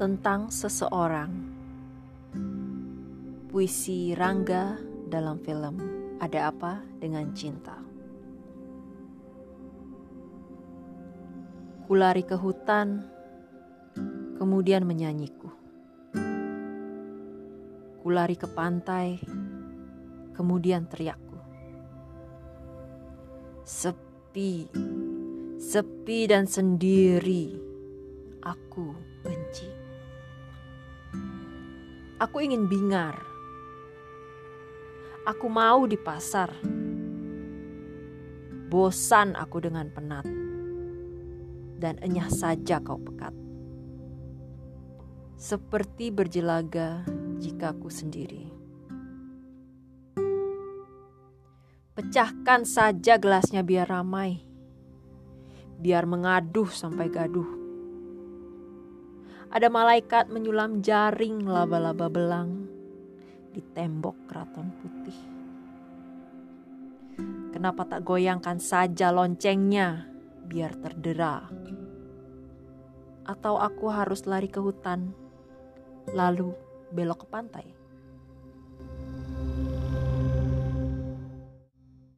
tentang seseorang. Puisi Rangga dalam film Ada Apa Dengan Cinta. Kulari ke hutan, kemudian menyanyiku. Kulari ke pantai, kemudian teriakku. Sepi, sepi dan sendiri, aku benci. Aku ingin bingar. Aku mau di pasar. Bosan aku dengan penat dan enyah saja kau pekat. Seperti berjelaga jika ku sendiri. Pecahkan saja gelasnya biar ramai. Biar mengaduh sampai gaduh. Ada malaikat menyulam jaring laba-laba belang di tembok keraton putih. Kenapa tak goyangkan saja loncengnya biar terdera. Atau aku harus lari ke hutan, lalu belok ke pantai.